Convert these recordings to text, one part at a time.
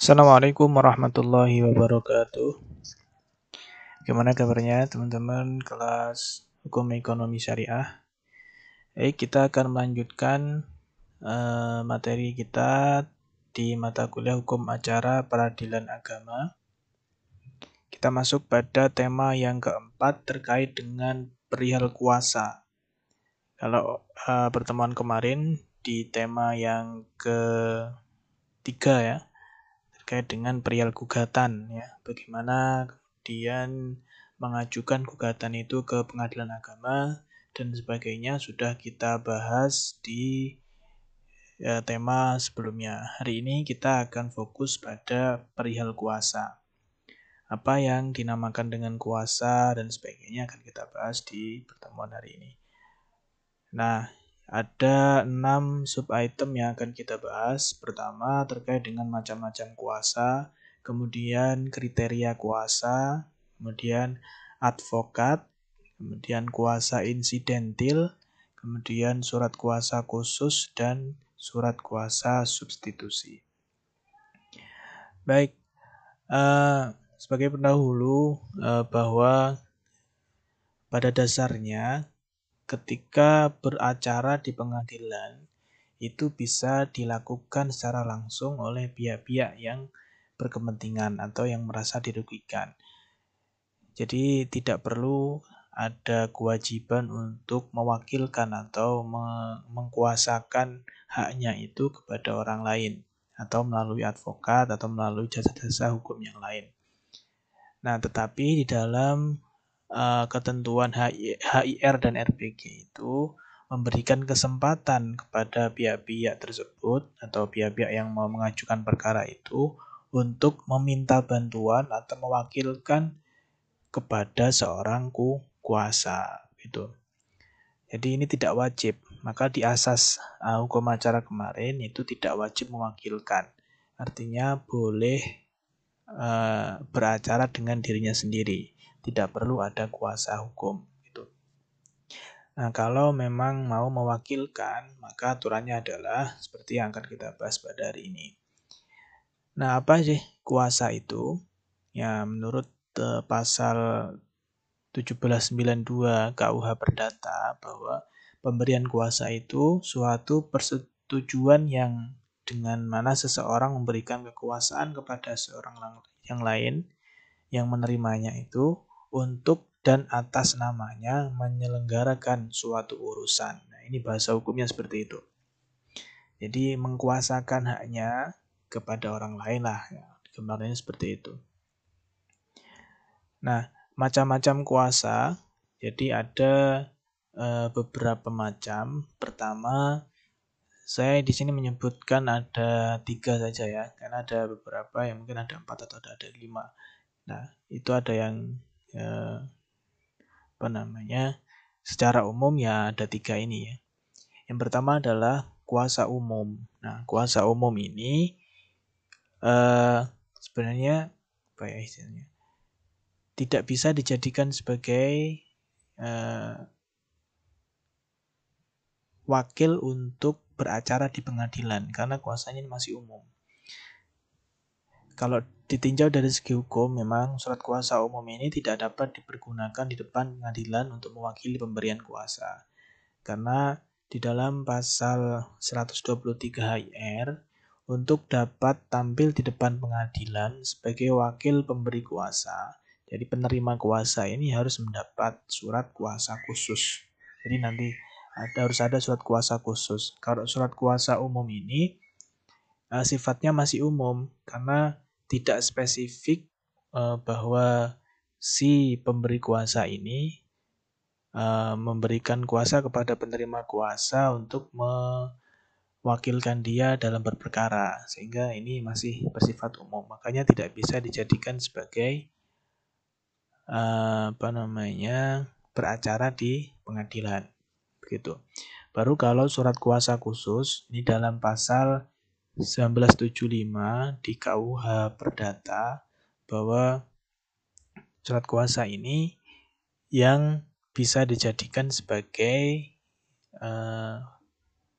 Assalamualaikum warahmatullahi wabarakatuh. Gimana kabarnya teman-teman kelas Hukum Ekonomi Syariah? Eh, kita akan melanjutkan uh, materi kita di mata kuliah Hukum Acara Peradilan Agama. Kita masuk pada tema yang keempat terkait dengan perihal kuasa. Kalau uh, pertemuan kemarin di tema yang ketiga ya, terkait dengan perihal gugatan ya. Bagaimana kemudian mengajukan gugatan itu ke pengadilan agama dan sebagainya sudah kita bahas di ya, tema sebelumnya. Hari ini kita akan fokus pada perihal kuasa. Apa yang dinamakan dengan kuasa dan sebagainya akan kita bahas di pertemuan hari ini. Nah, ada enam sub item yang akan kita bahas. Pertama terkait dengan macam-macam kuasa, kemudian kriteria kuasa, kemudian advokat, kemudian kuasa insidentil, kemudian surat kuasa khusus dan surat kuasa substitusi. Baik, uh, sebagai pendahulu uh, bahwa pada dasarnya ketika beracara di pengadilan itu bisa dilakukan secara langsung oleh pihak-pihak yang berkepentingan atau yang merasa dirugikan. Jadi tidak perlu ada kewajiban untuk mewakilkan atau mengkuasakan haknya itu kepada orang lain atau melalui advokat atau melalui jasa-jasa hukum yang lain. Nah, tetapi di dalam uh, ketentuan HIR dan RPG itu memberikan kesempatan kepada pihak-pihak tersebut atau pihak-pihak yang mau mengajukan perkara itu untuk meminta bantuan atau mewakilkan kepada seorang ku kuasa itu. Jadi ini tidak wajib. Maka di asas uh, hukum acara kemarin itu tidak wajib mewakilkan. Artinya boleh uh, beracara dengan dirinya sendiri tidak perlu ada kuasa hukum itu. Nah, kalau memang mau mewakilkan, maka aturannya adalah seperti yang akan kita bahas pada hari ini. Nah, apa sih kuasa itu? Ya, menurut uh, pasal 1792 KUH Perdata bahwa pemberian kuasa itu suatu persetujuan yang dengan mana seseorang memberikan kekuasaan kepada seorang yang lain yang menerimanya itu untuk dan atas namanya menyelenggarakan suatu urusan. Nah, ini bahasa hukumnya seperti itu. Jadi mengkuasakan haknya kepada orang lain lah. Ya, gambarnya seperti itu. Nah, macam-macam kuasa. Jadi ada e, beberapa macam. Pertama, saya di sini menyebutkan ada tiga saja ya, karena ada beberapa yang mungkin ada empat atau ada lima. Nah, itu ada yang ya, apa namanya secara umum ya ada tiga ini ya. Yang pertama adalah kuasa umum. Nah, kuasa umum ini eh, sebenarnya apa ya istilahnya tidak bisa dijadikan sebagai eh, wakil untuk beracara di pengadilan karena kuasanya masih umum. Kalau ditinjau dari segi hukum, memang surat kuasa umum ini tidak dapat dipergunakan di depan pengadilan untuk mewakili pemberian kuasa. Karena di dalam pasal 123 HIR, untuk dapat tampil di depan pengadilan sebagai wakil pemberi kuasa, jadi penerima kuasa ini harus mendapat surat kuasa khusus. Jadi nanti ada harus ada surat kuasa khusus. Kalau surat kuasa umum ini uh, sifatnya masih umum karena tidak spesifik uh, bahwa si pemberi kuasa ini uh, memberikan kuasa kepada penerima kuasa untuk mewakilkan dia dalam berperkara sehingga ini masih bersifat umum. Makanya tidak bisa dijadikan sebagai uh, apa namanya beracara di pengadilan. Begitu. Baru kalau surat kuasa khusus ini dalam pasal 1975 di KUH Perdata bahwa surat kuasa ini yang bisa dijadikan sebagai uh,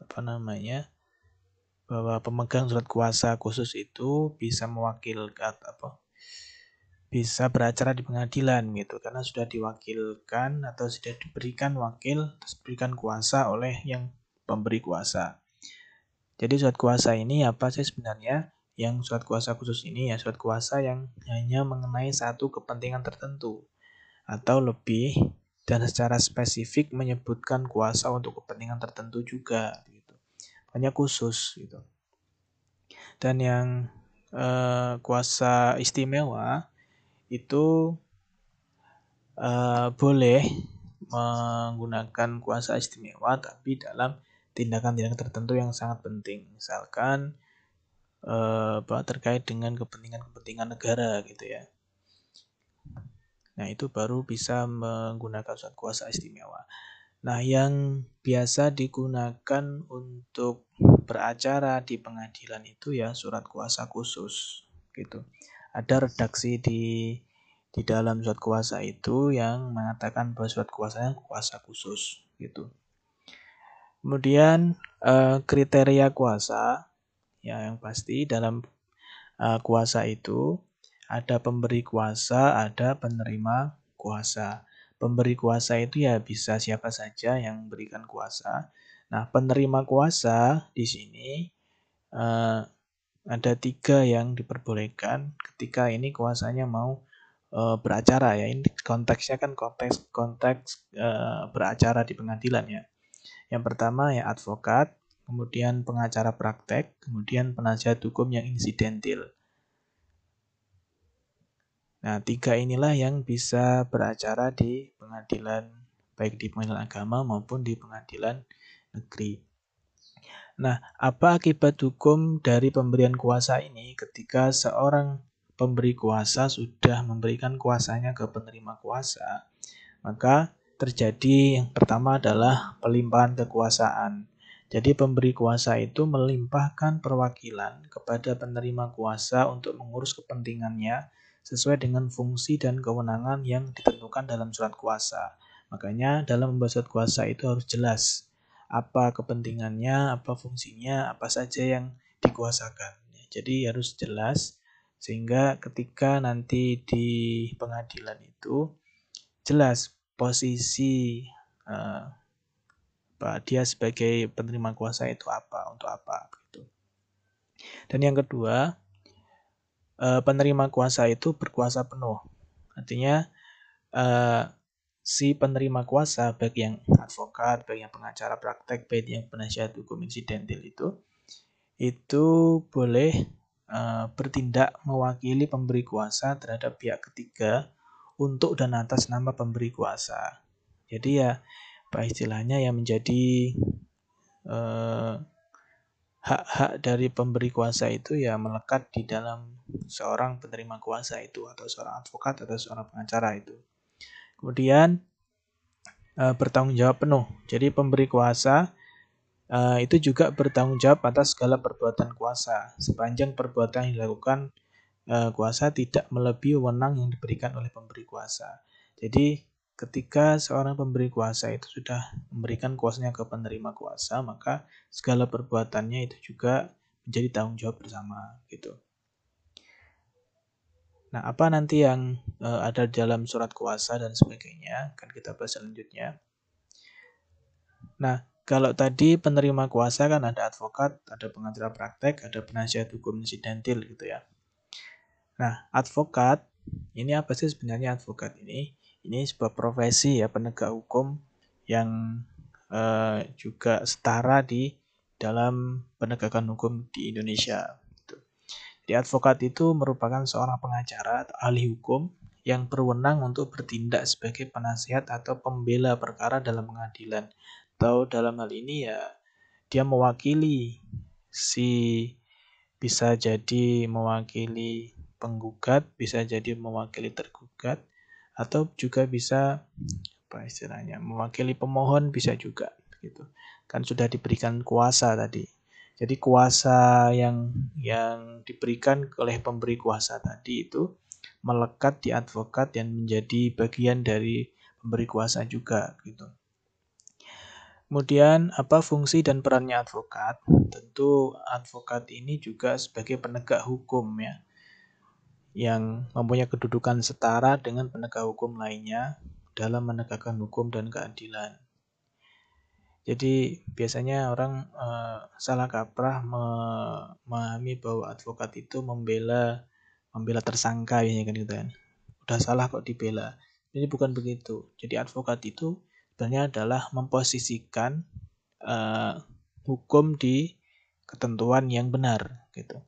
apa namanya bahwa pemegang surat kuasa khusus itu bisa mewakilkan apa bisa beracara di pengadilan gitu karena sudah diwakilkan atau sudah diberikan wakil diberikan kuasa oleh yang pemberi kuasa. Jadi surat kuasa ini apa sih sebenarnya? Yang surat kuasa khusus ini ya surat kuasa yang hanya mengenai satu kepentingan tertentu atau lebih dan secara spesifik menyebutkan kuasa untuk kepentingan tertentu juga gitu. Hanya khusus gitu. Dan yang eh, kuasa istimewa itu uh, boleh menggunakan kuasa istimewa tapi dalam tindakan-tindakan tertentu yang sangat penting. Misalkan apa terkait dengan kepentingan-kepentingan negara gitu ya. Nah itu baru bisa menggunakan surat kuasa istimewa. Nah yang biasa digunakan untuk beracara di pengadilan itu ya surat kuasa khusus gitu. Ada redaksi di di dalam surat kuasa itu yang mengatakan bahwa surat kuasanya kuasa khusus gitu. Kemudian eh, kriteria kuasa ya yang pasti dalam eh, kuasa itu ada pemberi kuasa, ada penerima kuasa. Pemberi kuasa itu ya bisa siapa saja yang memberikan kuasa. Nah, penerima kuasa di sini eh, ada tiga yang diperbolehkan ketika ini kuasanya mau beracara ya. Ini konteksnya kan konteks konteks e, beracara di pengadilan ya. Yang pertama ya advokat, kemudian pengacara praktek, kemudian penasihat hukum yang insidentil. Nah, tiga inilah yang bisa beracara di pengadilan, baik di pengadilan agama maupun di pengadilan negeri. Nah, apa akibat hukum dari pemberian kuasa ini ketika seorang pemberi kuasa sudah memberikan kuasanya ke penerima kuasa? Maka terjadi yang pertama adalah pelimpahan kekuasaan. Jadi pemberi kuasa itu melimpahkan perwakilan kepada penerima kuasa untuk mengurus kepentingannya sesuai dengan fungsi dan kewenangan yang ditentukan dalam surat kuasa. Makanya dalam membuat surat kuasa itu harus jelas apa kepentingannya, apa fungsinya, apa saja yang dikuasakan. Jadi harus jelas sehingga ketika nanti di pengadilan itu jelas posisi uh, dia sebagai penerima kuasa itu apa untuk apa gitu. Dan yang kedua uh, penerima kuasa itu berkuasa penuh. Artinya uh, si penerima kuasa baik yang advokat, baik yang pengacara praktek, baik yang penasihat hukum insidentil itu itu boleh uh, bertindak mewakili pemberi kuasa terhadap pihak ketiga untuk dan atas nama pemberi kuasa. Jadi ya apa istilahnya yang menjadi uh, hak-hak dari pemberi kuasa itu ya melekat di dalam seorang penerima kuasa itu atau seorang advokat atau seorang pengacara itu. Kemudian e, bertanggung jawab penuh. Jadi pemberi kuasa e, itu juga bertanggung jawab atas segala perbuatan kuasa sepanjang perbuatan yang dilakukan e, kuasa tidak melebihi wewenang yang diberikan oleh pemberi kuasa. Jadi ketika seorang pemberi kuasa itu sudah memberikan kuasanya ke penerima kuasa, maka segala perbuatannya itu juga menjadi tanggung jawab bersama gitu. Nah, apa nanti yang uh, ada dalam surat kuasa dan sebagainya akan kita bahas selanjutnya. Nah, kalau tadi penerima kuasa kan ada advokat, ada pengacara praktek, ada penasihat hukum insidentil gitu ya. Nah, advokat ini apa sih sebenarnya advokat ini? Ini sebuah profesi ya penegak hukum yang uh, juga setara di dalam penegakan hukum di Indonesia. Di advokat itu merupakan seorang pengacara atau ahli hukum yang berwenang untuk bertindak sebagai penasihat atau pembela perkara dalam pengadilan. Atau dalam hal ini ya dia mewakili si bisa jadi mewakili penggugat, bisa jadi mewakili tergugat, atau juga bisa apa istilahnya mewakili pemohon bisa juga gitu. Kan sudah diberikan kuasa tadi. Jadi kuasa yang yang diberikan oleh pemberi kuasa tadi itu melekat di advokat dan menjadi bagian dari pemberi kuasa juga gitu. Kemudian apa fungsi dan perannya advokat? Tentu advokat ini juga sebagai penegak hukum ya. Yang mempunyai kedudukan setara dengan penegak hukum lainnya dalam menegakkan hukum dan keadilan. Jadi biasanya orang uh, salah kaprah memahami bahwa advokat itu membela membela tersangka ya kan gitu kan. Udah salah kok dibela. Jadi bukan begitu. Jadi advokat itu sebenarnya adalah memposisikan uh, hukum di ketentuan yang benar gitu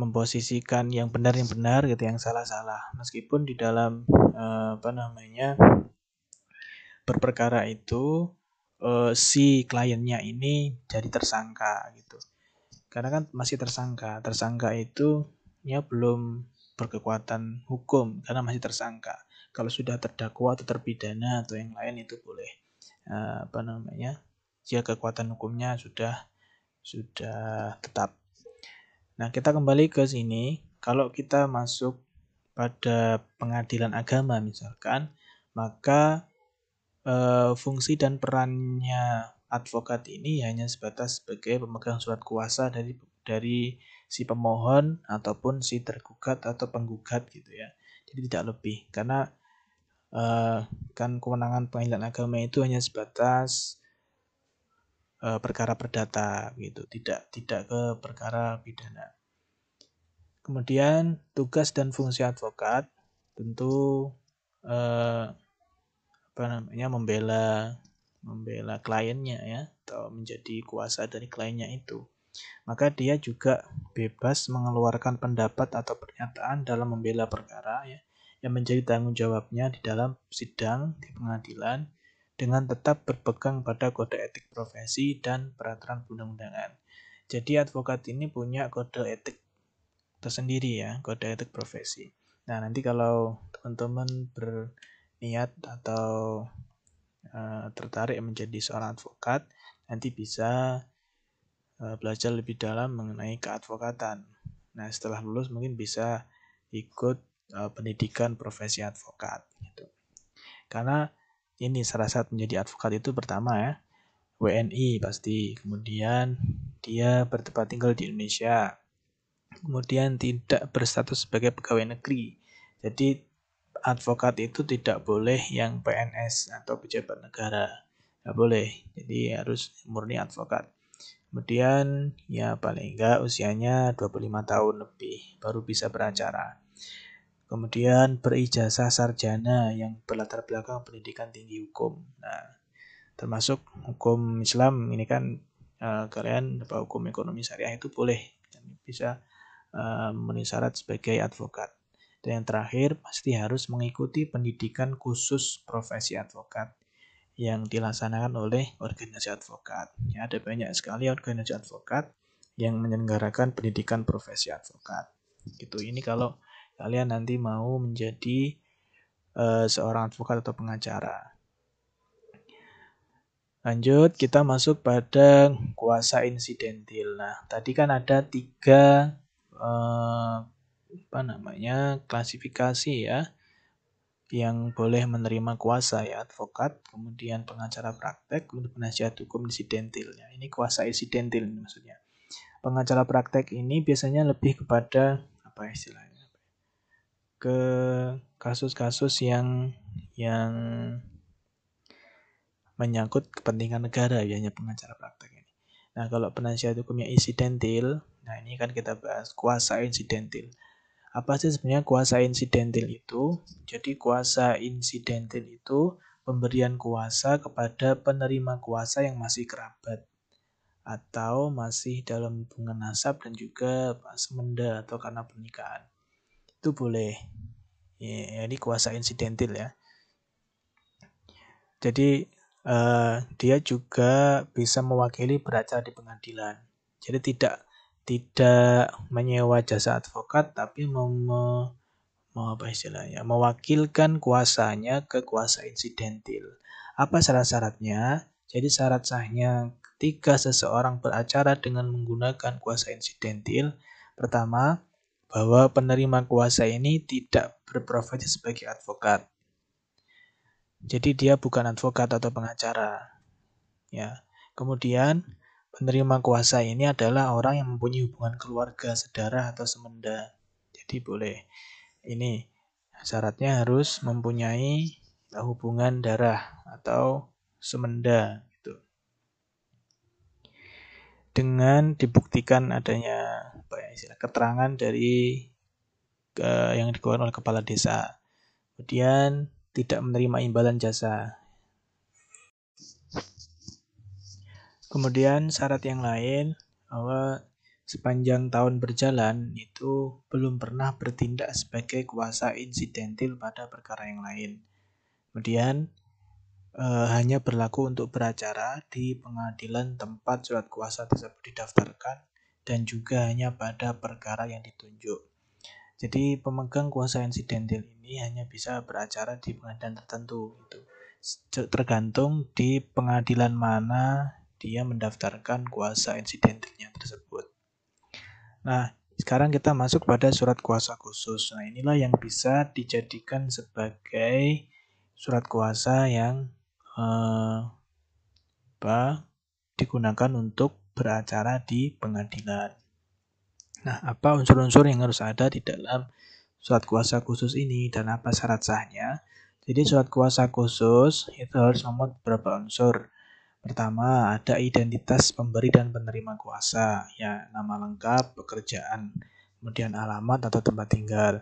memposisikan yang benar yang benar gitu yang salah salah meskipun di dalam uh, apa namanya berperkara itu uh, si kliennya ini jadi tersangka gitu karena kan masih tersangka tersangka itu ya belum berkekuatan hukum karena masih tersangka kalau sudah terdakwa atau terpidana atau yang lain itu boleh uh, apa namanya jika kekuatan hukumnya sudah sudah tetap. Nah, kita kembali ke sini. Kalau kita masuk pada pengadilan agama misalkan, maka uh, fungsi dan perannya advokat ini hanya sebatas sebagai pemegang surat kuasa dari dari si pemohon ataupun si tergugat atau penggugat gitu ya. Jadi tidak lebih karena uh, kan kewenangan pengadilan agama itu hanya sebatas uh, perkara perdata gitu, tidak tidak ke perkara pidana. Kemudian tugas dan fungsi advokat tentu uh, apa namanya membela membela kliennya ya atau menjadi kuasa dari kliennya itu. Maka dia juga bebas mengeluarkan pendapat atau pernyataan dalam membela perkara ya yang menjadi tanggung jawabnya di dalam sidang di pengadilan dengan tetap berpegang pada kode etik profesi dan peraturan perundang-undangan. Jadi advokat ini punya kode etik tersendiri ya, kode etik profesi. Nah, nanti kalau teman-teman berniat atau uh, tertarik menjadi seorang advokat, nanti bisa uh, belajar lebih dalam mengenai keadvokatan. Nah, setelah lulus mungkin bisa ikut uh, pendidikan profesi advokat gitu. Karena ini satu menjadi advokat itu pertama ya WNI pasti, kemudian dia bertempat tinggal di Indonesia, kemudian tidak berstatus sebagai pegawai negeri. Jadi advokat itu tidak boleh yang PNS atau pejabat negara, nggak boleh. Jadi harus murni advokat. Kemudian ya paling enggak usianya 25 tahun lebih baru bisa beracara. Kemudian berijazah sarjana yang berlatar belakang pendidikan tinggi hukum. Nah, termasuk hukum Islam ini kan uh, kalian apa hukum ekonomi syariah itu boleh bisa uh, memenuhi syarat sebagai advokat. Dan yang terakhir pasti harus mengikuti pendidikan khusus profesi advokat yang dilaksanakan oleh organisasi advokat. Ya, ada banyak sekali organisasi advokat yang menyelenggarakan pendidikan profesi advokat. Gitu. Ini kalau kalian nanti mau menjadi uh, seorang advokat atau pengacara. Lanjut, kita masuk pada kuasa insidentil. Nah, tadi kan ada tiga uh, apa namanya klasifikasi ya yang boleh menerima kuasa ya advokat, kemudian pengacara praktek, kemudian penasihat hukum insidentil. Ya, ini kuasa insidentil maksudnya. Pengacara praktek ini biasanya lebih kepada apa istilahnya? Ke kasus-kasus yang yang menyangkut kepentingan negara ya hanya pengacara praktek ini. Nah, kalau penasihat hukumnya insidentil, nah ini kan kita bahas kuasa insidentil. Apa sih sebenarnya kuasa insidentil itu? Jadi kuasa insidentil itu pemberian kuasa kepada penerima kuasa yang masih kerabat atau masih dalam hubungan nasab dan juga semenda atau karena pernikahan itu boleh. Ya, ini kuasa insidentil ya. Jadi uh, dia juga bisa mewakili beracara di pengadilan. Jadi tidak tidak menyewa jasa advokat tapi mau, mau apa istilahnya mewakilkan kuasanya ke kuasa insidentil. Apa syarat-syaratnya? Jadi syarat sahnya ketika seseorang beracara dengan menggunakan kuasa insidentil pertama bahwa penerima kuasa ini tidak berprofesi sebagai advokat. Jadi dia bukan advokat atau pengacara. Ya. Kemudian penerima kuasa ini adalah orang yang mempunyai hubungan keluarga, sedarah atau semenda. Jadi boleh ini syaratnya harus mempunyai hubungan darah atau semenda gitu. Dengan dibuktikan adanya apa ya, istilah keterangan dari ke, yang dikeluarkan oleh kepala desa. Kemudian tidak menerima imbalan jasa. Kemudian syarat yang lain bahwa sepanjang tahun berjalan itu belum pernah bertindak sebagai kuasa insidentil pada perkara yang lain. Kemudian eh, hanya berlaku untuk beracara di pengadilan tempat surat kuasa tersebut didaftarkan dan juga hanya pada perkara yang ditunjuk. Jadi pemegang kuasa insidentil ini hanya bisa beracara di pengadilan tertentu itu tergantung di pengadilan mana dia mendaftarkan kuasa insidentilnya tersebut. Nah, sekarang kita masuk pada surat kuasa khusus. Nah, inilah yang bisa dijadikan sebagai surat kuasa yang eh, apa, digunakan untuk beracara di pengadilan. Nah, apa unsur-unsur yang harus ada di dalam surat kuasa khusus ini dan apa syarat sahnya? Jadi surat kuasa khusus itu harus memuat beberapa unsur. Pertama, ada identitas pemberi dan penerima kuasa, ya nama lengkap, pekerjaan, kemudian alamat atau tempat tinggal.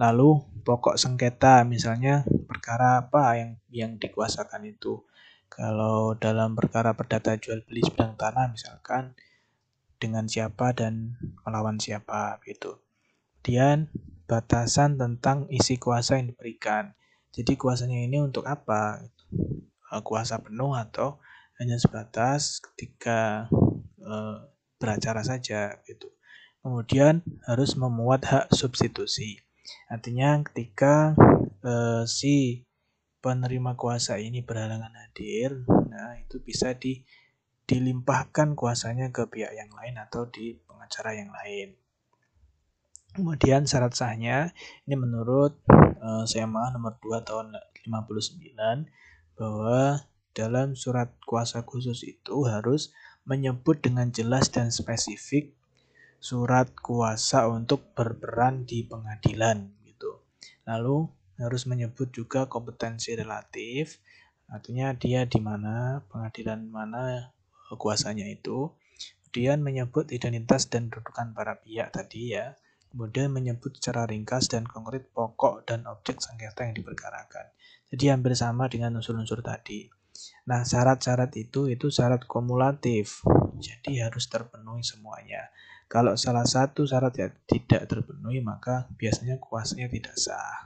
Lalu pokok sengketa, misalnya perkara apa yang yang dikuasakan itu. Kalau dalam perkara perdata jual beli sebidang tanah misalkan dengan siapa dan melawan siapa gitu. Kemudian batasan tentang isi kuasa yang diberikan. Jadi kuasanya ini untuk apa? Kuasa penuh atau hanya sebatas ketika e, beracara saja gitu. Kemudian harus memuat hak substitusi. Artinya ketika e, si penerima kuasa ini berhalangan hadir, nah itu bisa di dilimpahkan kuasanya ke pihak yang lain atau di pengacara yang lain. Kemudian syarat sahnya ini menurut uh, SMA nomor 2 tahun 59 bahwa dalam surat kuasa khusus itu harus menyebut dengan jelas dan spesifik surat kuasa untuk berperan di pengadilan gitu. Lalu harus menyebut juga kompetensi relatif, artinya dia di mana, pengadilan mana kuasanya itu. Kemudian menyebut identitas dan kedudukan para pihak tadi ya. Kemudian menyebut secara ringkas dan konkret pokok dan objek sengketa yang diperkarakan. Jadi hampir sama dengan unsur-unsur tadi. Nah, syarat-syarat itu itu syarat kumulatif. Jadi harus terpenuhi semuanya. Kalau salah satu syarat ya tidak terpenuhi, maka biasanya kuasanya tidak sah.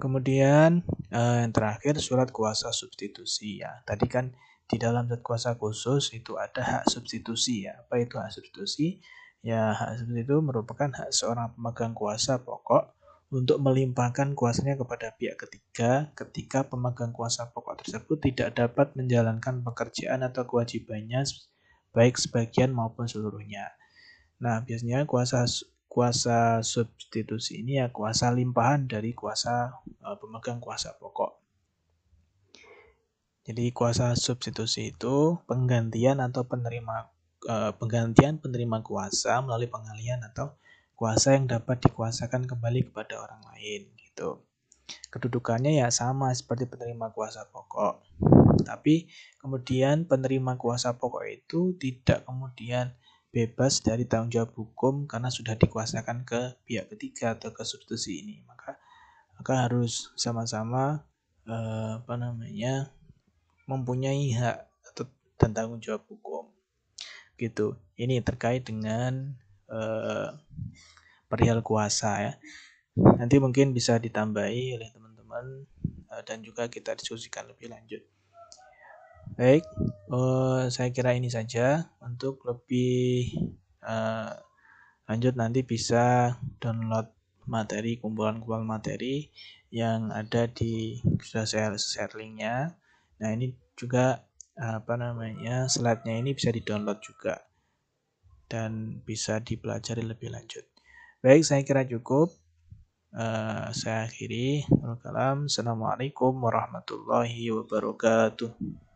Kemudian eh, yang terakhir surat kuasa substitusi ya. Tadi kan di dalam surat kuasa khusus itu ada hak substitusi ya. Apa itu hak substitusi? Ya hak substitusi itu merupakan hak seorang pemegang kuasa pokok untuk melimpahkan kuasanya kepada pihak ketiga ketika pemegang kuasa pokok tersebut tidak dapat menjalankan pekerjaan atau kewajibannya baik sebagian maupun seluruhnya. Nah, biasanya kuasa kuasa substitusi ini ya kuasa limpahan dari kuasa uh, pemegang kuasa pokok. Jadi kuasa substitusi itu penggantian atau penerima uh, penggantian penerima kuasa melalui pengalian atau kuasa yang dapat dikuasakan kembali kepada orang lain gitu. Kedudukannya ya sama seperti penerima kuasa pokok. Tapi kemudian penerima kuasa pokok itu tidak kemudian bebas dari tanggung jawab hukum karena sudah dikuasakan ke pihak ketiga atau ke substitusi ini. Maka maka harus sama-sama eh, apa namanya mempunyai hak atau dan tanggung jawab hukum. Gitu. Ini terkait dengan eh, perihal kuasa ya. Nanti mungkin bisa ditambahi oleh teman-teman eh, dan juga kita diskusikan lebih lanjut. Baik, uh, saya kira ini saja. Untuk lebih uh, lanjut nanti bisa download materi kumpulan-kumpulan materi yang ada di sudah saya share linknya. Nah ini juga apa namanya slide-nya ini bisa di-download juga dan bisa dipelajari lebih lanjut. Baik, saya kira cukup. Uh, saya akhiri. Assalamualaikum warahmatullahi wabarakatuh.